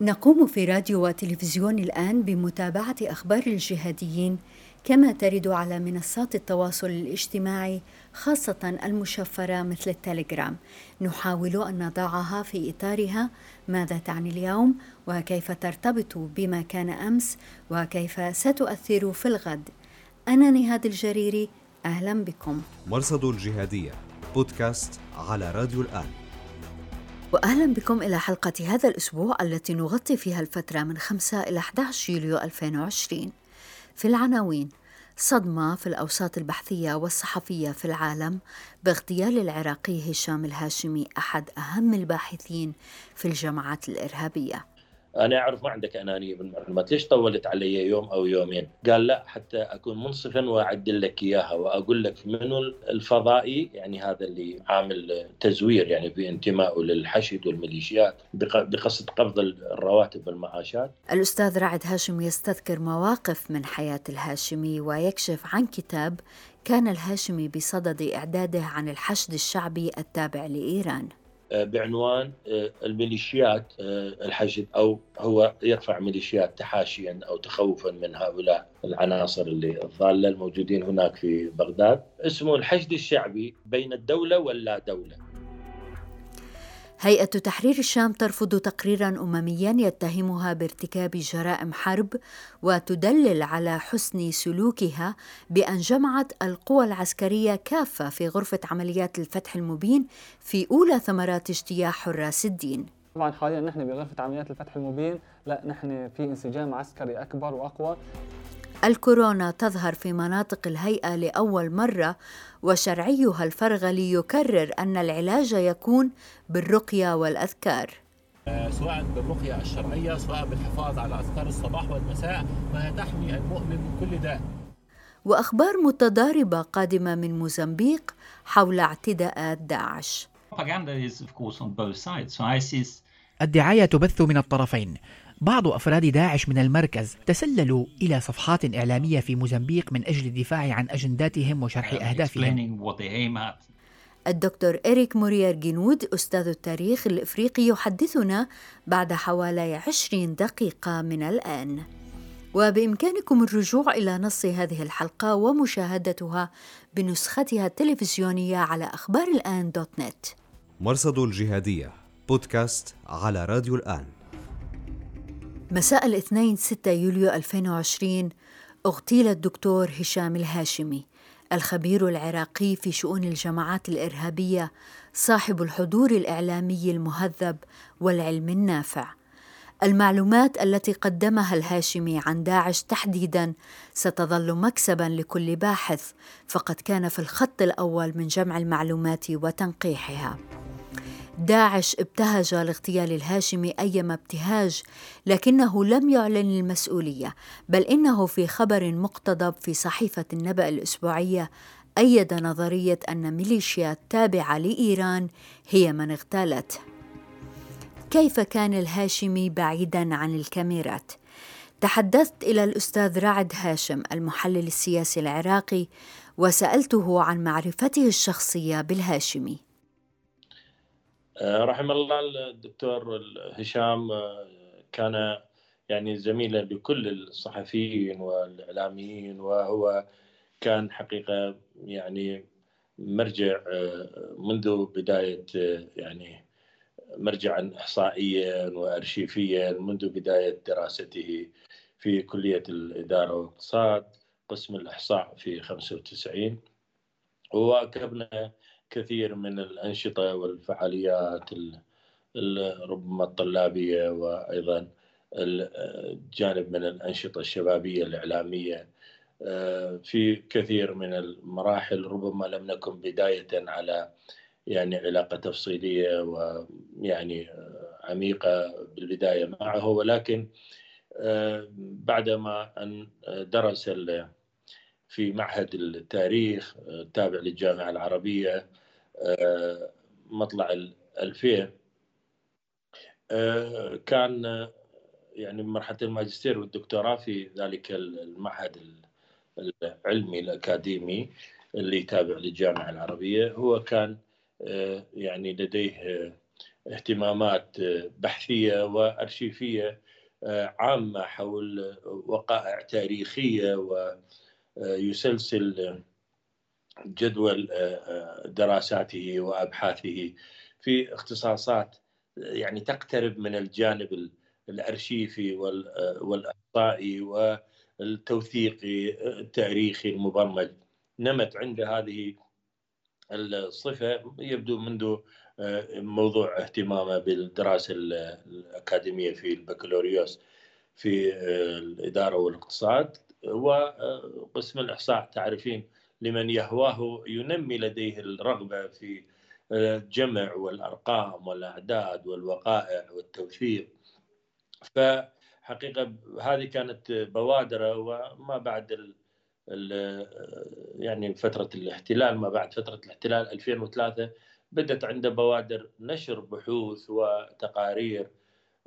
نقوم في راديو وتلفزيون الآن بمتابعة أخبار الجهاديين كما ترد على منصات التواصل الاجتماعي خاصة المشفرة مثل التليجرام. نحاول أن نضعها في إطارها. ماذا تعني اليوم؟ وكيف ترتبط بما كان أمس؟ وكيف ستؤثر في الغد؟ أنا نهاد الجريري أهلا بكم. مرصد الجهادية بودكاست على راديو الآن. وأهلا بكم إلى حلقة هذا الأسبوع التي نغطي فيها الفترة من 5 إلى 11 يوليو 2020 في العناوين صدمة في الأوساط البحثية والصحفية في العالم باغتيال العراقي هشام الهاشمي أحد أهم الباحثين في الجماعات الإرهابية. أنا أعرف ما عندك أنانية بالمعلومات ليش طولت علي يوم أو يومين. قال لا حتى أكون منصفا وأعدل لك إياها وأقول لك منو الفضائي يعني هذا اللي عامل تزوير يعني بانتمائه للحشد والميليشيات بقصد قبض الرواتب والمعاشات. الأستاذ رعد هاشم يستذكر مواقف من حياة الهاشمي ويكشف عن كتاب كان الهاشمي بصدد إعداده عن الحشد الشعبي التابع لإيران. بعنوان آه، الميليشيات آه، الحشد أو هو يرفع ميليشيات تحاشيا أو تخوفا من هؤلاء العناصر اللي الضالة الموجودين هناك في بغداد. اسمه الحشد الشعبي بين الدولة واللا دولة. هيئة تحرير الشام ترفض تقريرا أمميا يتهمها بارتكاب جرائم حرب وتدلل على حسن سلوكها بأن جمعت القوى العسكرية كافة في غرفة عمليات الفتح المبين في أولى ثمرات اجتياح حراس الدين. طبعا حاليا نحن بغرفة عمليات الفتح المبين لا نحن في انسجام عسكري أكبر وأقوى. الكورونا تظهر في مناطق الهيئة لأول مرة وشرعيها الفرغلي يكرر أن العلاج يكون بالرقية والأذكار. سواء بالرقية الشرعية سواء بالحفاظ على أذكار الصباح والمساء فهي تحمي المؤمن من كل داء. وأخبار متضاربة قادمة من موزمبيق حول اعتداءات داعش. الدعاية تبث من الطرفين. بعض أفراد داعش من المركز تسللوا إلى صفحات إعلامية في موزمبيق من أجل الدفاع عن أجنداتهم وشرح أهدافهم. الدكتور إريك موريير جنود أستاذ التاريخ الإفريقي يحدثنا بعد حوالي عشرين دقيقة من الآن. وبإمكانكم الرجوع إلى نص هذه الحلقة ومشاهدتها بنسختها التلفزيونية على أخبار الآن دوت نت. مرصد الجهادية بودكاست على راديو الآن. مساء الاثنين 6 يوليو 2020 اغتيل الدكتور هشام الهاشمي الخبير العراقي في شؤون الجماعات الإرهابية صاحب الحضور الإعلامي المهذب والعلم النافع. المعلومات التي قدمها الهاشمي عن داعش تحديدا ستظل مكسبا لكل باحث فقد كان في الخط الأول من جمع المعلومات وتنقيحها. داعش ابتهج لاغتيال الهاشمي أيما ابتهاج لكنه لم يعلن المسؤولية بل إنه في خبر مقتضب في صحيفة النبأ الأسبوعية أيد نظرية أن ميليشيا تابعة لإيران هي من اغتالته كيف كان الهاشمي بعيدا عن الكاميرات؟ تحدثت إلى الأستاذ رعد هاشم المحلل السياسي العراقي وسألته عن معرفته الشخصية بالهاشمي. رحم الله الدكتور هشام آه، كان يعني زميلا لكل الصحفيين والإعلاميين وهو كان حقيقة يعني مرجع آه، منذ بداية يعني مرجعا احصائيا وارشيفيا منذ بداية دراسته في كلية الإدارة والإقتصاد قسم الإحصاء في 95 وواكبنا كثير من الأنشطة والفعاليات ربما الطلابية وأيضا الجانب من الأنشطة الشبابية الإعلامية. آه، في كثير من المراحل ربما لم نكن بداية على يعني علاقة تفصيلية ويعني عميقة بالبداية معه ولكن آه، بعدما أن درس في معهد التاريخ التابع للجامعة العربية آه، مطلع 2000 آه، كان يعني مرحلة الماجستير والدكتوراه في ذلك المعهد العلمي الأكاديمي اللي تابع للجامعة العربية. هو كان آه، يعني لديه اهتمامات بحثية وأرشيفية عامة حول وقائع تاريخية ويسلسل جدول دراساته وأبحاثه في اختصاصات يعني تقترب من الجانب الأرشيفي والاحصائي والتوثيقي التاريخي المبرمج. نمت عنده هذه الصفة يبدو منذ موضوع اهتمامه بالدراسة الأكاديمية في البكالوريوس في الإدارة والإقتصاد. وقسم الإحصاء تعرفين لمن يهواه ينمي لديه الرغبة في الجمع والأرقام والأعداد والوقائع والتوثيق فحقيقة هذه كانت بوادره وما بعد ال يعني فترة الاحتلال ما بعد فترة الاحتلال 2003 بدت عنده بوادر نشر بحوث وتقارير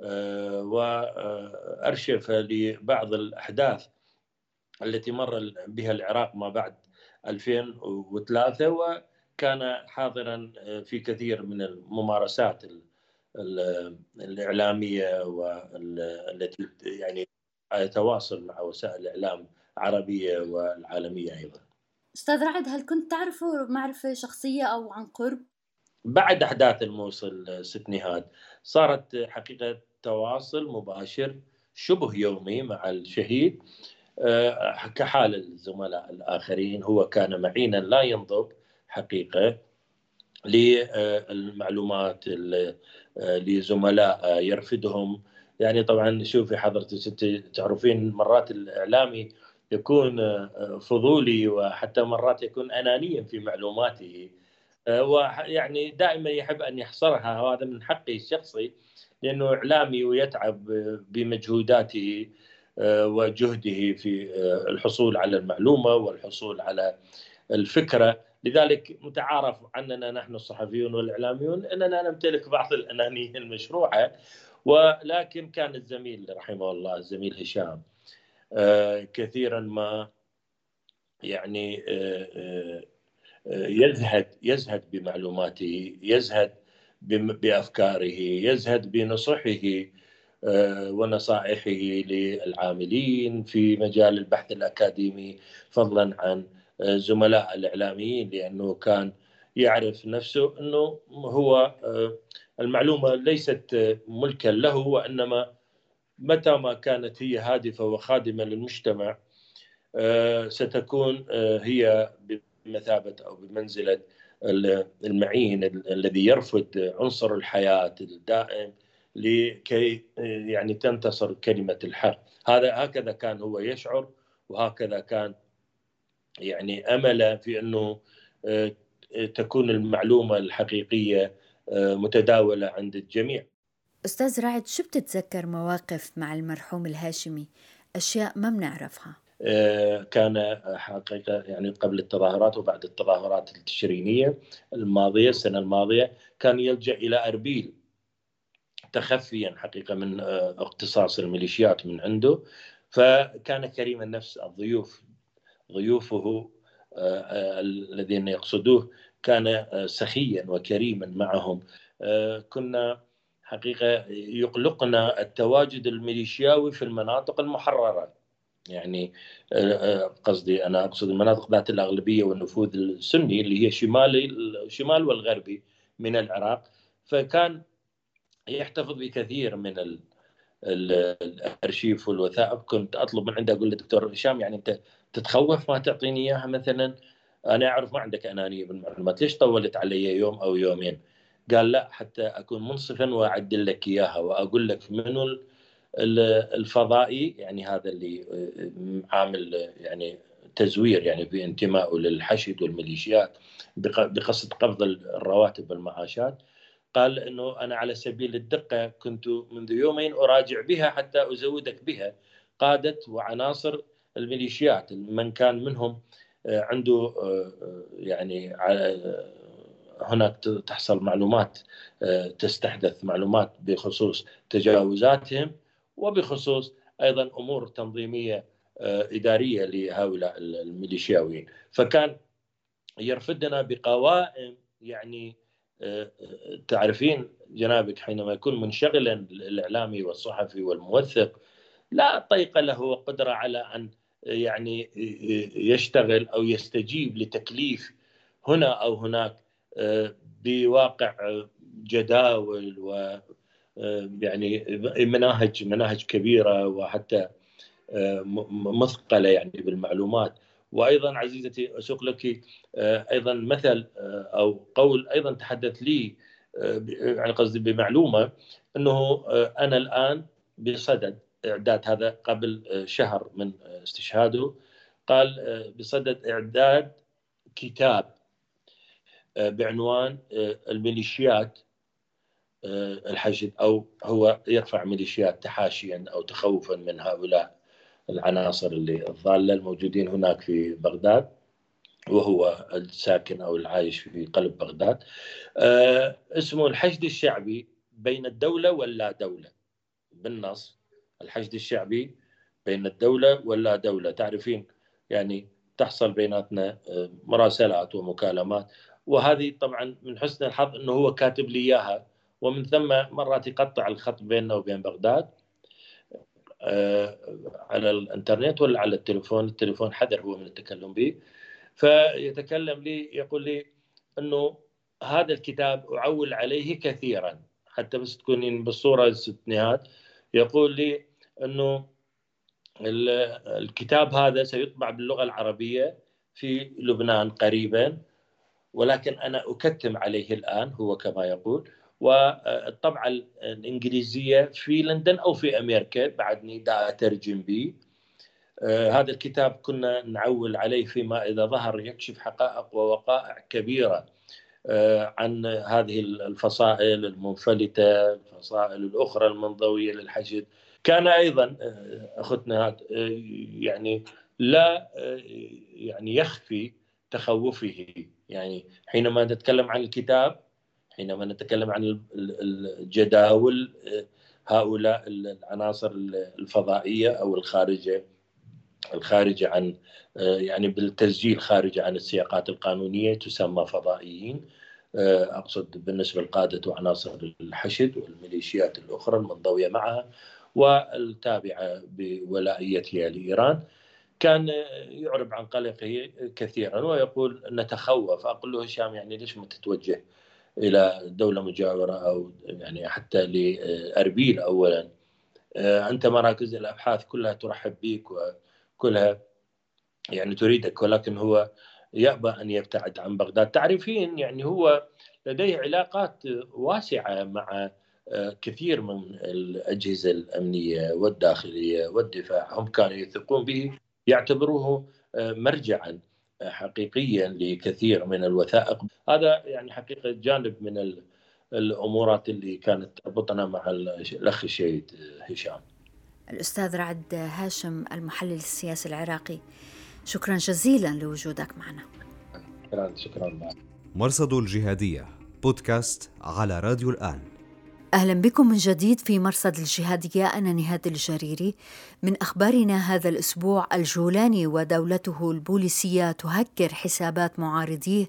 آه، وأرشف لبعض الأحداث. التي مر بها العراق ما بعد 2003 وكان حاضرا في كثير من الممارسات الإعلامية والتي يعني يتواصل مع وسائل الإعلام العربية والعالمية أيضا. أستاذ رعد هل كنت تعرفه معرفة شخصية أو عن قرب؟ بعد أحداث الموصل ست نهاد صارت حقيقة تواصل مباشر شبه يومي مع الشهيد كحال الزملاء الآخرين هو كان معينا لا ينضب حقيقة للمعلومات لزملاء يرفدهم. يعني طبعا شوفي حضرتك تعرفين مرات الإعلامي يكون فضولي وحتى مرات يكون انانيا في معلوماته ويعني دائما يحب أن يحصرها. وهذا من حقه الشخصي لأنه إعلامي ويتعب بمجهوداته. وجهده في الحصول على المعلومة والحصول على الفكرة. لذلك متعارف عننا نحن الصحفيون والإعلاميون أننا نمتلك بعض الأنانية المشروعة. ولكن كان الزميل رحمه الله الزميل هشام آه، كثيرا ما يعني آه، آه، يزهد يزهد بمعلوماته يزهد بأفكاره يزهد بنصحه. ونصائحه للعاملين في مجال البحث الأكاديمي فضلا عن زملاء الإعلاميين لأنه كان يعرف نفسه إنه هو آه، المعلومة ليست ملكا له وإنما متى ما كانت هي هادفة وخادمة للمجتمع آه، ستكون آه، هي بمثابة أو بمنزلة المعين الذي يرفض عنصر الحياة الدائم. لكي يعني تنتصر كلمة الحق هذا هكذا كان هو يشعر وهكذا كان يعني أمل في أنه آه، تكون المعلومة الحقيقية آه، متداولة عند الجميع. أستاذ رعد شو بتتذكر مواقف مع المرحوم الهاشمي أشياء ما بنعرفها؟ آه، كان حقيقة يعني قبل التظاهرات وبعد التظاهرات التشرينية الماضية السنة الماضية كان يلجأ إلى أربيل تخفيا حقيقة من اقتصاص الميليشيات من عنده. فكان كريم النفس الضيوف. ضيوفه آه، آه، الذين يقصدوه كان آه، سخيا وكريما معهم. كنا حقيقة يقلقنا التواجد الميليشياوي في المناطق المحررة. يعني قصدي أنا أقصد المناطق ذات الأغلبية والنفوذ السني اللي هي شمالي الشمال والغربي من العراق. فكان يحتفظ بكثير من الأرشيف والوثائق. كنت أطلب من عنده أقول له دكتور هشام يعني أنت تتخوف ما تعطيني إياها مثلا؟ أنا أعرف ما عندك أنانية بالمعلومات. ليش طولت علي يوم أو يومين؟ قال لا حتى أكون منصفا وأعدل لك إياها وأقول لك منو الفضائي يعني هذا اللي آه، عامل يعني تزوير يعني بانتمائه للحشد والميليشيات بقصد قبض الرواتب والمعاشات. قال إنه أنا على سبيل الدقة كنت منذ يومين أراجع بها حتى أزودك بها. قاده وعناصر الميليشيات من كان منهم آه، عنده آه، آه، يعني هناك تحصل معلومات تستحدث معلومات بخصوص تجاوزاتهم وبخصوص أيضا أمور تنظيمية إدارية لهؤلاء الميليشياويين. فكان يرفدنا بقوائم يعني تعرفين جنابك حينما يكون منشغلا الاعلامي والصحفي والموثق لا طيق له قدرة على أن يعني يشتغل أو يستجيب لتكليف هنا أو هناك بواقع جداول و يعني مناهج مناهج كبيرة وحتى مثقلة يعني بالمعلومات. وأيضا عزيزتي اسوق لك أيضا مثل أو قول أيضا تحدث لي يعني قصدي بمعلومة أنه أنا الآن بصدد إعداد هذا قبل شهر من استشهاده قال بصدد إعداد كتاب بعنوان الميليشيات الحشد أو هو يرفع ميليشيات تحاشيا أو تخوفا من هؤلاء. العناصر اللي الضالة الموجودين هناك في بغداد وهو الساكن أو العايش في قلب بغداد. اسمه الحشد الشعبي بين الدولة واللا دولة؟ بالنص الحشد الشعبي بين الدولة واللا دولة. تعرفين يعني تحصل بيناتنا آه، مراسلات ومكالمات. وهذه طبعا من حسن الحظ إنه هو كاتب لي إياها. ومن ثم مرات يقطع الخط بيننا وبين بغداد. على الانترنت ولا على التليفون؟ التليفون حذر هو من التكلم به. فيتكلم لي يقول لي أنه هذا الكتاب أعول عليه كثيرا حتى بس تكونين بالصورة الستينات يقول لي أنه الكتاب هذا سيطبع باللغة العربية في لبنان قريبا ولكن أنا أكتم عليه الآن هو كما يقول. والطبعة الإنجليزية في لندن أو في أمريكا بعدني دا أترجم به آه، هذا الكتاب كنا نعول عليه فيما إذا ظهر يكشف حقائق ووقائع كبيرة آه، عن هذه الفصائل المنفلتة الفصائل الأخرى المنضوية للحشد. كان أيضا آه، اخوتنا آه، يعني لا آه، يعني يخفي تخوفه. يعني حينما نتكلم عن الكتاب حينما نتكلم عن الجداول هؤلاء العناصر الفضائية أو الخارجة الخارجة عن يعني بالتسجيل خارجه عن السياقات القانونية تسمى فضائيين. أقصد بالنسبة لقاده وعناصر الحشد والميليشيات الأخرى المنضوية معها والتابعة بولائيتها لإيران كان يعرب عن قلقه كثيرا ويقول نتخوف. أقول له هشام يعني ليش ما تتوجه إلى دولة مجاورة أو يعني حتى لأربيل أولا. أنت مراكز الأبحاث كلها ترحب بك وكلها يعني تريدك ولكن هو يأبى أن يبتعد عن بغداد. تعرفين يعني هو لديه علاقات واسعة مع كثير من الأجهزة الأمنية والداخلية والدفاع. هم كانوا يثقون به يعتبروه آه، مرجعا. آه، حقيقيا لكثير من الوثائق. هذا يعني حقيقة جانب من الأمورات اللي كانت تربطنا مع الأخ الشهيد هشام. الأستاذ رعد هاشم المحلل السياسي العراقي. شكرا جزيلا لوجودك معنا. شكرا شكرا. مرصد الجهادية بودكاست على راديو الآن. أهلا بكم من جديد في مرصد الجهادية أنا نهاد الجريري. من أخبارنا هذا الأسبوع الجولاني ودولته البوليسية تهكر حسابات معارضيه.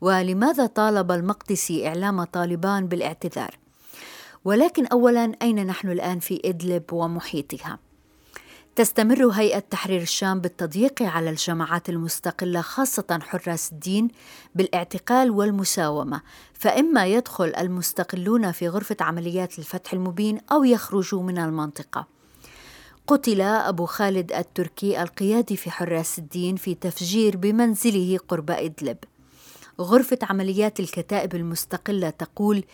ولماذا طالب المقدسي إعلام طالبان بالاعتذار؟ ولكن أولا أين نحن الآن في إدلب ومحيطها؟ تستمر هيئة تحرير الشام بالتضييق على الجماعات المستقلة خاصة حراس الدين بالاعتقال والمساومة، فإما يدخل المستقلون في غرفة عمليات الفتح المبين أو يخرجوا من المنطقة. قتل أبو خالد التركي القيادي في حراس الدين في تفجير بمنزله قرب إدلب. غرفة عمليات الكتائب المستقلة تقول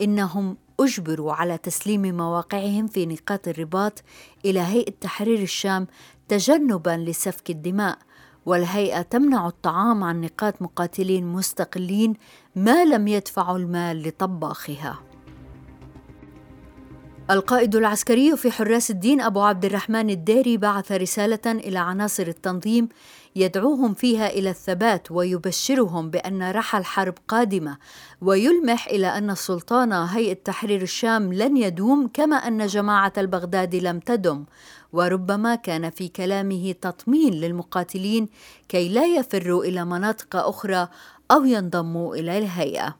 إنهم أجبروا على تسليم مواقعهم في نقاط الرباط إلى هيئة تحرير الشام تجنبا لسفك الدماء والهيئة تمنع الطعام عن نقاط مقاتلين مستقلين ما لم يدفعوا المال لطباخها. القائد العسكري في حراس الدين أبو عبد الرحمن الديري بعث رسالة إلى عناصر التنظيم يدعوهم فيها إلى الثبات ويبشرهم بأن رحى الحرب قادمة ويلمح إلى أن السلطان هيئة تحرير الشام لن يدوم كما أن جماعة البغداد لم تدم وربما كان في كلامه تطمين للمقاتلين كي لا يفروا إلى مناطق أخرى أو ينضموا إلى الهيئة.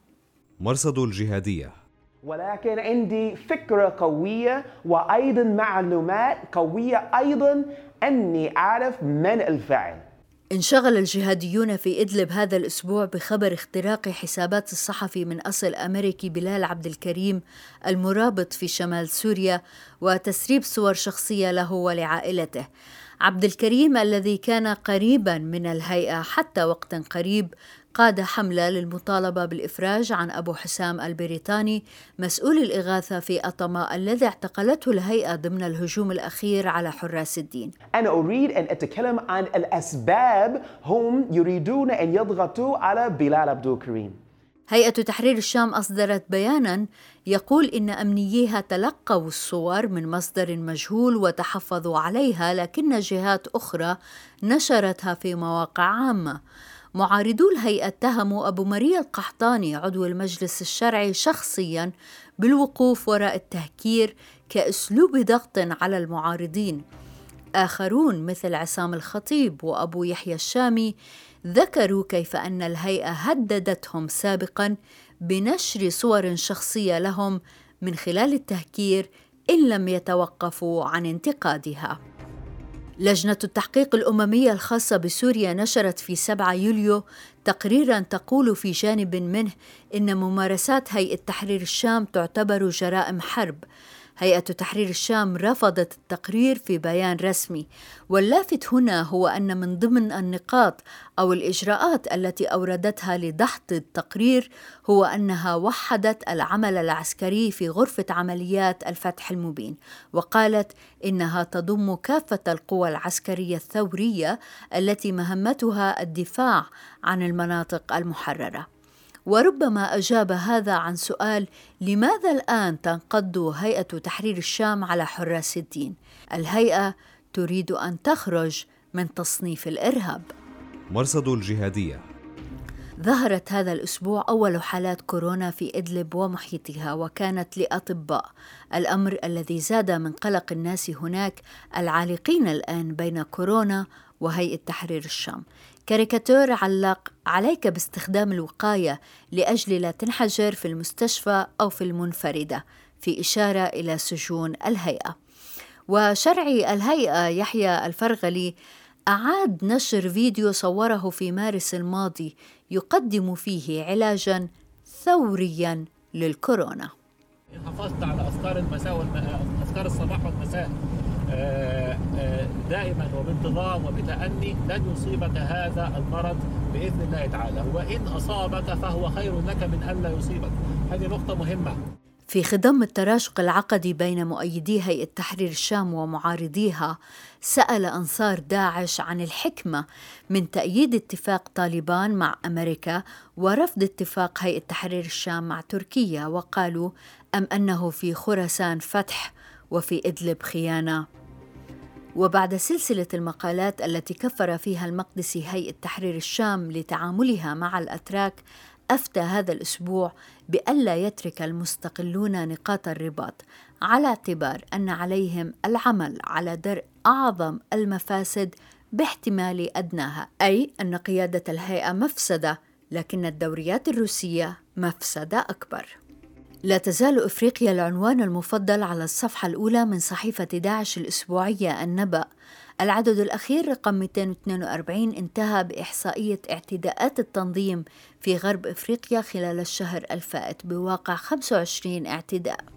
مرصد الجهادية ولكن عندي فكرة قوية وأيضا معلومات قوية أيضا أني أعرف من الفاعل. انشغل الجهاديون في إدلب هذا الأسبوع بخبر اختراق حسابات الصحفي من أصل أمريكي بلال عبد الكريم المرابط في شمال سوريا وتسريب صور شخصية له ولعائلته. عبد الكريم الذي كان قريبا من الهيئة حتى وقت قريب قاد حملة للمطالبة بالإفراج عن أبو حسام البريطاني مسؤول الإغاثة في أطماء الذي اعتقلته الهيئة ضمن الهجوم الأخير على حراس الدين. أنا أريد أن أتكلم عن الأسباب هم يريدون أن يضغطوا على بلال عبد الكريم. هيئة تحرير الشام أصدرت بيانا يقول إن أمنييها تلقوا الصور من مصدر مجهول وتحفظوا عليها لكن جهات أخرى نشرتها في مواقع عامة. معارضو الهيئة اتهموا أبو مريا القحطاني عضو المجلس الشرعي شخصيا بالوقوف وراء التهكير كأسلوب ضغط على المعارضين. آخرون مثل عصام الخطيب وأبو يحيى الشامي ذكروا كيف أن الهيئة هددتهم سابقا بنشر صور شخصية لهم من خلال التهكير إن لم يتوقفوا عن انتقادها. لجنة التحقيق الأممية الخاصة بسوريا نشرت في 7 يوليو تقريرا تقول في جانب منه إن ممارسات هيئة تحرير الشام تعتبر جرائم حرب. هيئة تحرير الشام رفضت التقرير في بيان رسمي. واللافت هنا هو أن من ضمن النقاط أو الإجراءات التي أوردتها لدحض التقرير هو أنها وحدت العمل العسكري في غرفة عمليات الفتح المبين وقالت إنها تضم كافة القوى العسكرية الثورية التي مهمتها الدفاع عن المناطق المحررة. وربما أجاب هذا عن سؤال لماذا الآن تنقض هيئة تحرير الشام على حراس الدين؟ الهيئة تريد أن تخرج من تصنيف الإرهاب. مرصد الجهادية ظهرت هذا الأسبوع أول حالات كورونا في إدلب ومحيطها وكانت لأطباء الأمر الذي زاد من قلق الناس هناك العالقين الآن بين كورونا وهيئة تحرير الشام كاريكاتور علق عليك باستخدام الوقاية لأجل لا تنحجر في المستشفى أو في المنفردة في إشارة إلى سجون الهيئة. وشرعي الهيئة يحيى الفرغلي أعاد نشر فيديو صوره في مارس الماضي يقدم فيه علاجا ثوريا للكورونا. حافظت على أذكار المساء أذكار الصباح والمساء. دائما وبانتظام وبتأني لن يصيبك هذا المرض بإذن الله تعالى. وإن أصابك فهو خير لك من أن لا يصيبك. هذه نقطة مهمة. في خضم التراشق العقدي بين مؤيدي هيئة تحرير الشام ومعارضيها سأل أنصار داعش عن الحكمة من تأييد اتفاق طالبان مع أمريكا ورفض اتفاق هيئة تحرير الشام مع تركيا وقالوا أم أنه في خراسان فتح وفي إدلب خيانة. وبعد سلسلة المقالات التي كفر فيها المقدسي هيئة تحرير الشام لتعاملها مع الأتراك أفتى هذا الأسبوع بألا يترك المستقلون نقاط الرباط على اعتبار أن عليهم العمل على درء أعظم المفاسد باحتمال أدناها أي أن قيادة الهيئة مفسدة لكن الدوريات الروسية مفسدة أكبر. لا تزال إفريقيا العنوان المفضل على الصفحة الأولى من صحيفة داعش الأسبوعية النبأ. العدد الأخير رقم 242 انتهى بإحصائية اعتداءات التنظيم في غرب إفريقيا خلال الشهر الفائت بواقع 25 اعتداء.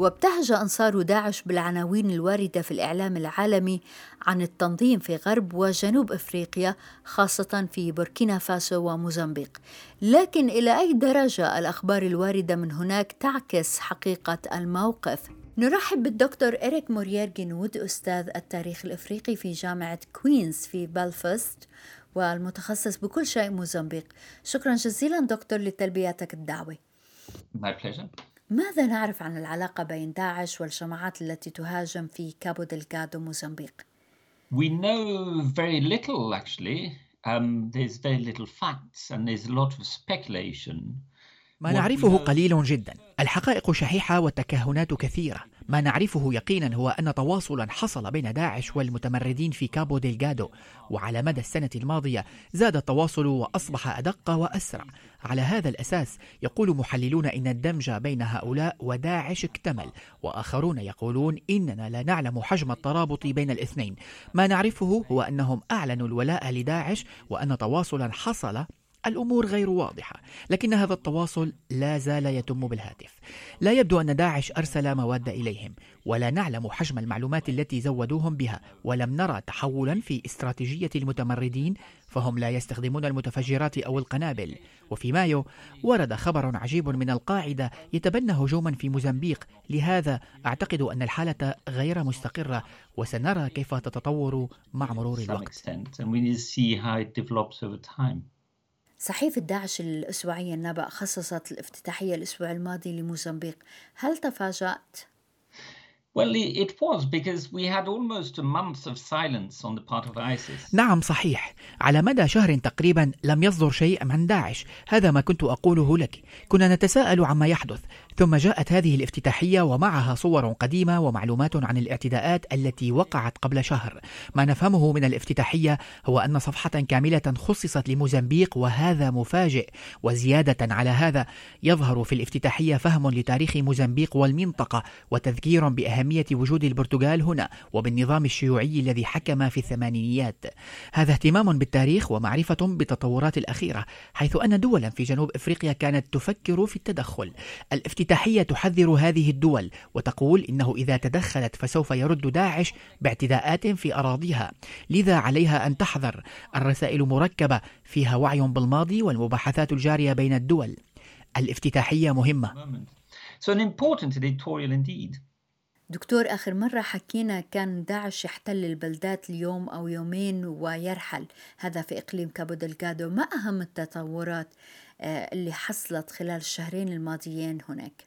وابتهج أنصار داعش بالعناوين الواردة في الإعلام العالمي عن التنظيم في غرب وجنوب إفريقيا خاصة في بوركينا فاسو وموزمبيق. لكن إلى أي درجة الأخبار الواردة من هناك تعكس حقيقة الموقف؟ نرحب بالدكتور إريك موريير جينود أستاذ التاريخ الإفريقي في جامعة كوينز في بلفاست والمتخصص بكل شيء موزمبيق. شكرا جزيلا دكتور لتلبيتك الدعوة. My pleasure. ماذا نعرف عن العلاقة بين داعش والجماعات التي تهاجم في كابو دلغادو موزمبيق؟ We know very little actually. Um, there's very little facts and there's a lot of speculation. ما نعرفه قليل جدا الحقائق شحيحة والتكهنات كثيرة ما نعرفه يقينا هو أن تواصلا حصل بين داعش والمتمردين في كابو ديلغادو وعلى مدى السنة الماضية زاد التواصل وأصبح أدق وأسرع. على هذا الأساس يقول محللون إن الدمج بين هؤلاء وداعش اكتمل وآخرون يقولون إننا لا نعلم حجم الترابط بين الاثنين. ما نعرفه هو أنهم أعلنوا الولاء لداعش وأن تواصلا حصل الأمور غير واضحة لكن هذا التواصل لا زال يتم بالهاتف. لا يبدو أن داعش أرسل مواد إليهم ولا نعلم حجم المعلومات التي زودوهم بها ولم نرى تحولا في استراتيجية المتمردين فهم لا يستخدمون المتفجرات أو القنابل. وفي مايو ورد خبر عجيب من القاعدة يتبنى هجوما في موزمبيق. لهذا أعتقد أن الحالة غير مستقرة وسنرى كيف تتطور مع مرور الوقت. صحيفة داعش الأسبوعية النبأ خصصت الافتتاحية الأسبوع الماضي لموزمبيق. هل تفاجأت؟ Well, it was because we had almost a month of silence on the part of ISIS. نعم صحيح. على مدى شهر تقريبا لم يصدر شيء عن داعش. هذا ما كنت أقوله لك. كنا نتساءل عما يحدث. ثم جاءت هذه الافتتاحية ومعها صور قديمة ومعلومات عن الاعتداءات التي وقعت قبل شهر. ما نفهمه من الافتتاحية هو أن صفحة كاملة خصصت لموزمبيق وهذا مفاجئ. وزيادة على هذا يظهر في الافتتاحية فهم لتاريخ موزمبيق والمنطقة وتذكير بأهمية وجود البرتغال هنا وبالنظام الشيوعي الذي حكم في الثمانينيات. هذا اهتمام بالتاريخ ومعرفة بالتطورات الأخيرة حيث أن دولا في جنوب إفريقيا كانت تفكر في التدخل. الافتتاحية تحذر هذه الدول وتقول إنه إذا تدخلت فسوف يرد داعش باعتداءات في أراضيها. لذا عليها أن تحذر. الرسائل مركبة فيها وعي بالماضي والمباحثات الجارية بين الدول. الافتتاحية مهمة. So an important editorial indeed. دكتور آخر مرة حكينا كان داعش يحتل البلدات اليوم أو يومين ويرحل. هذا في إقليم كابو دلغادو ما أهم التطورات؟ اللي حصلت خلال الشهرين الماضيين هناك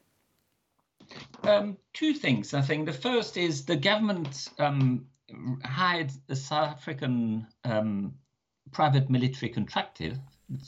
Um, two things, I think. The first is the government um, hired a South African um, private military contractor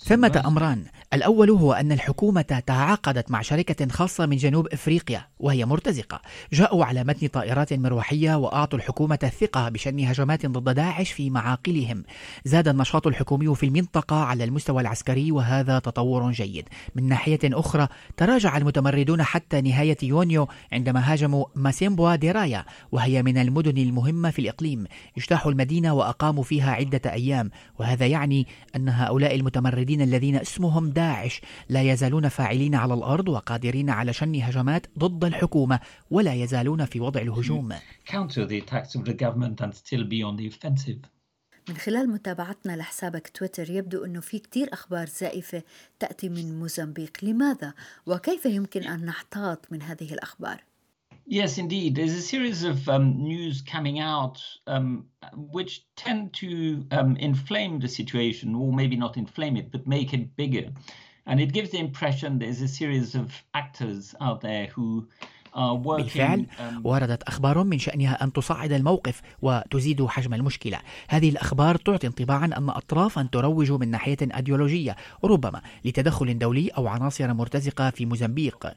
ثمة أمران. الأول هو أن الحكومة تعاقدت مع شركة خاصة من جنوب إفريقيا وهي مرتزقة. جاءوا على متن طائرات مروحية وأعطوا الحكومة الثقة بشن هجمات ضد داعش في معاقلهم. زاد النشاط الحكومي في المنطقة على المستوى العسكري وهذا تطور جيد. من ناحية أخرى تراجع المتمردون حتى نهاية يونيو عندما هاجموا ماسيمبوا ديرايا وهي من المدن المهمة في الإقليم. اجتاحوا المدينة وأقاموا فيها عدة أيام وهذا يعني أن هؤلاء المتمردين المتمردين الذين اسمهم داعش لا يزالون فاعلين على الأرض وقادرين على شن هجمات ضد الحكومة ولا يزالون في وضع الهجوم. من خلال متابعتنا لحسابك تويتر يبدو أنه في كتير أخبار زائفة تأتي من موزمبيق. لماذا؟ وكيف يمكن أن نحتاط من هذه الأخبار؟ Yes, indeed. There's a series of um, news coming out um, which tend to um, inflame the situation, or maybe not inflame it, but make it bigger. And it gives the impression there's a series of actors out there who بالفعل وردت أخبار من شأنها أن تصعد الموقف وتزيد حجم المشكلة. هذه الأخبار تعطي انطباعا أن أطرافا تروج من ناحية أيديولوجية ربما لتدخل دولي أو عناصر مرتزقة في موزمبيق.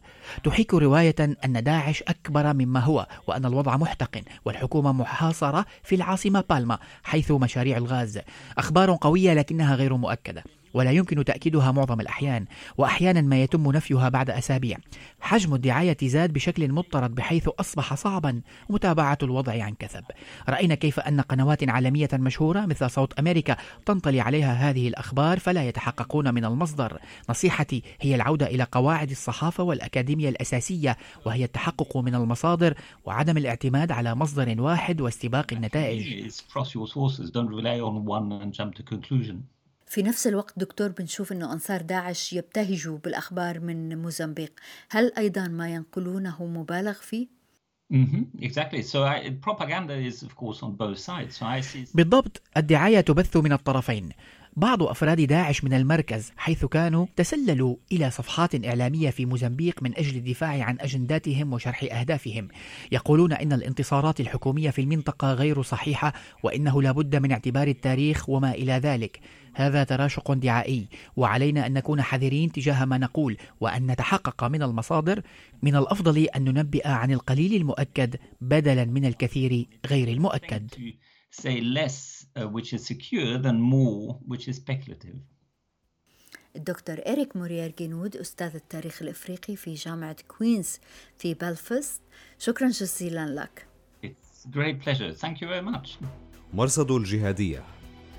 تحيك رواية أن داعش أكبر مما هو وأن الوضع محتقن والحكومة محاصرة في العاصمة بالما حيث مشاريع الغاز. أخبار قوية لكنها غير مؤكدة. ولا يمكن تأكيدها معظم الأحيان وأحيانا ما يتم نفيها بعد أسابيع. حجم الدعاية زاد بشكل مضطرد بحيث أصبح صعبا متابعة الوضع عن كثب. رأينا كيف أن قنوات عالمية مشهورة مثل صوت أمريكا تنطلي عليها هذه الأخبار فلا يتحققون من المصدر. نصيحتي هي العودة إلى قواعد الصحافة والأكاديمية الأساسية وهي التحقق من المصادر وعدم الاعتماد على مصدر واحد واستباق النتائج. في نفس الوقت دكتور بنشوف إنه أنصار داعش يبتهجوا بالأخبار من موزمبيق. هل أيضا ما ينقلونه مبالغ فيه؟ بالضبط الدعاية تبث من الطرفين. بعض أفراد داعش من المركز حيث كانوا تسللوا إلى صفحات إعلامية في موزمبيق من أجل الدفاع عن أجنداتهم وشرح أهدافهم. يقولون إن الانتصارات الحكومية في المنطقة غير صحيحة وإنه لا بد من اعتبار التاريخ وما إلى ذلك. هذا تراشق دعائي. وعلينا أن نكون حذرين تجاه ما نقول وأن نتحقق من المصادر. من الأفضل أن ننبئ عن القليل المؤكد بدلا من الكثير غير المؤكد. Say less. Which is secure than more which is speculative. الدكتور إريك موريير جنود أستاذ التاريخ الإفريقي في جامعة كوينز في بلفست شكرا جزيلا لك It's great pleasure. Thank you very much. مرصد الجهادية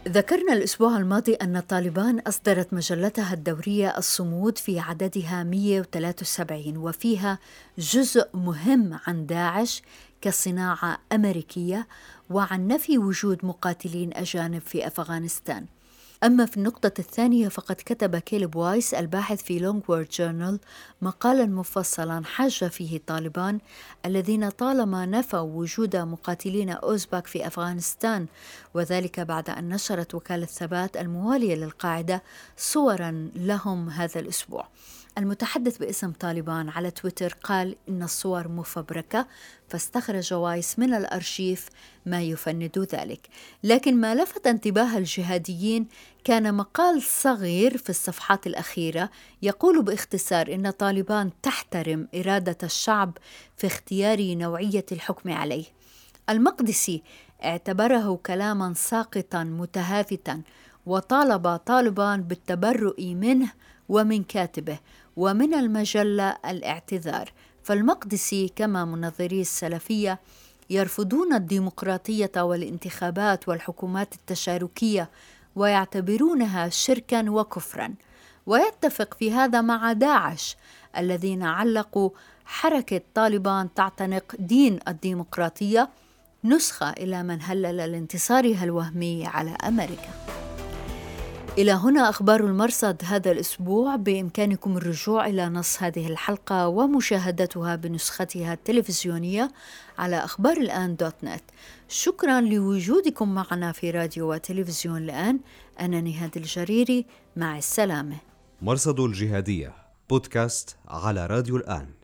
ذكرنا الأسبوع الماضي أن طالبان أصدرت مجلتها الدورية الصمود في عددها 173 وفيها جزء مهم عن داعش كصناعة أمريكية وعن نفي وجود مقاتلين أجانب في أفغانستان. أما في النقطة الثانية فقد كتب كيلب وايس الباحث في Long War Journal مقالا مفصلا حاجج فيه طالبان الذين طالما نفوا وجود مقاتلين أوزباك في أفغانستان وذلك بعد أن نشرت وكالة ثبات الموالية للقاعدة صورا لهم هذا الأسبوع. المتحدث باسم طالبان على تويتر قال إن الصور مفبركة فاستخرج وايس من الأرشيف ما يفند ذلك. لكن ما لفت انتباه الجهاديين كان مقال صغير في الصفحات الأخيرة يقول باختصار إن طالبان تحترم إرادة الشعب في اختيار نوعية الحكم عليه. المقدسي اعتبره كلاما ساقطا متهافتا وطالب طالبان بالتبرؤ منه ومن كاتبه. ومن المجلة الاعتذار. فالمقدسي كما منظري السلفية يرفضون الديمقراطية والانتخابات والحكومات التشاركية ويعتبرونها شركا وكفرا. ويتفق في هذا مع داعش الذين علقوا حركة طالبان تعتنق دين الديمقراطية نسخة إلى من هلل لانتصارها الوهمي على أمريكا. إلى هنا أخبار المرصد هذا الأسبوع. بإمكانكم الرجوع إلى نص هذه الحلقة ومشاهدتها بنسختها التلفزيونية على أخبار الآن دوت نت. شكرا لوجودكم معنا في راديو وتلفزيون الآن. أنا نهاد الجريري مع السلامة. مرصد الجهادية بودكاست على راديو الآن.